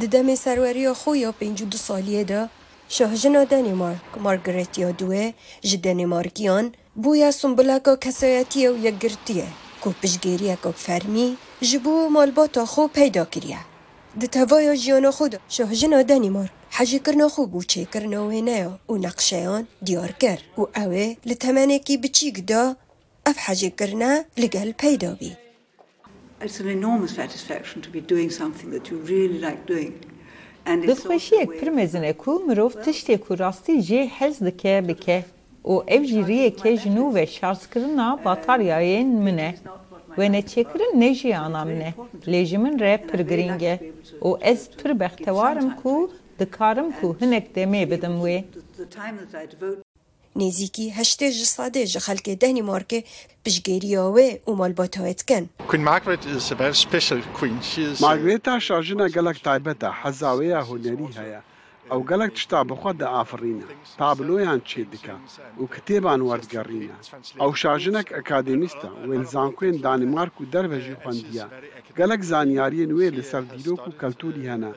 د دمه سروري خو یو پنځو د سالې ده شاه مارگریت دنمارک مارګریټ یو دوه ج بو یا سمبلا کو کسایتی او یو ګرتیه کو پشګیریه کو فرمی جبو مالبات خو پیدا کړیه د توایو جن خود شاه جن دنمارک حج کرن خو بو چې کرن او نه او نقشیان دیار کر او اوه لتمانه کی بچیګ دا؟ اف حج کرنا لقل پیدا بی Досмашијек примезен е кулмиров, тиште ку расти же хез дике бике. O ev jiriye e kejnu ve şarskırına batar yayın mine. Ve ne çekirin ne jiyana mine. Lejimin re pirgiringe. O ez pir bektevarım ku dikarim ku hinek demey bidim ve. نێزیکی هەشتێژ سادێژە خەلکێ دەنی مارکێ پشگەریەوە و مالباتەوەتکەن ماگرێتا شاژنە گەلک تایبەتە حەزاوەیە هوەری هەیە. ئەو گەلک شتا بخواد دە ئافرینە. تابلۆیان چێ دکا و کتێبان وەرگەڕینە. ئەو شاژنەك ئەکادمیستە وێنزانکوێن دانیمارک و دەربەژی خوندە گەلک زانیاریە نوێ لەسەر دیرۆک و کەلتوری هەنا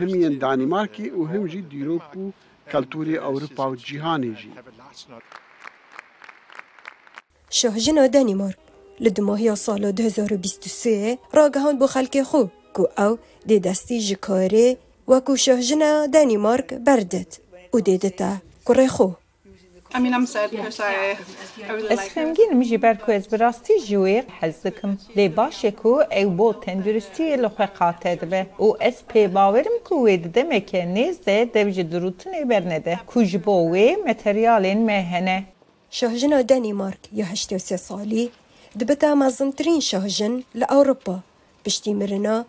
هەمیان دانیمارکی و هەمژی دیرۆک و کەلتوری ئەوروپا و جیهانێژی. احسنت شوهجن دانیمار لد ماهی سال 2023 را گهان بو خلک خو کو او د دستی جکاره و کو شوهجن دانیمارک بردت او دیدتا کره خو. I'm sad because I, I really Ez like her. xemgînim ji ber ku ez bi rastî ji wê hez dikim. Lê baş e ku ew bo tenduristiyê li xwe qate dibe û ez pê bawerim ku wê di demeke nêz de dev ji dirûtinê bernede ku ji bo wê materyalên me hene. Şahjina Denîmark ya heştê sê salî dibite mezintirîn şahjin li Ewropa piştî mirina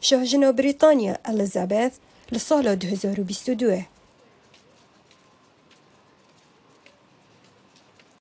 şahjina Brîtanya Elizabeth li sala 2022.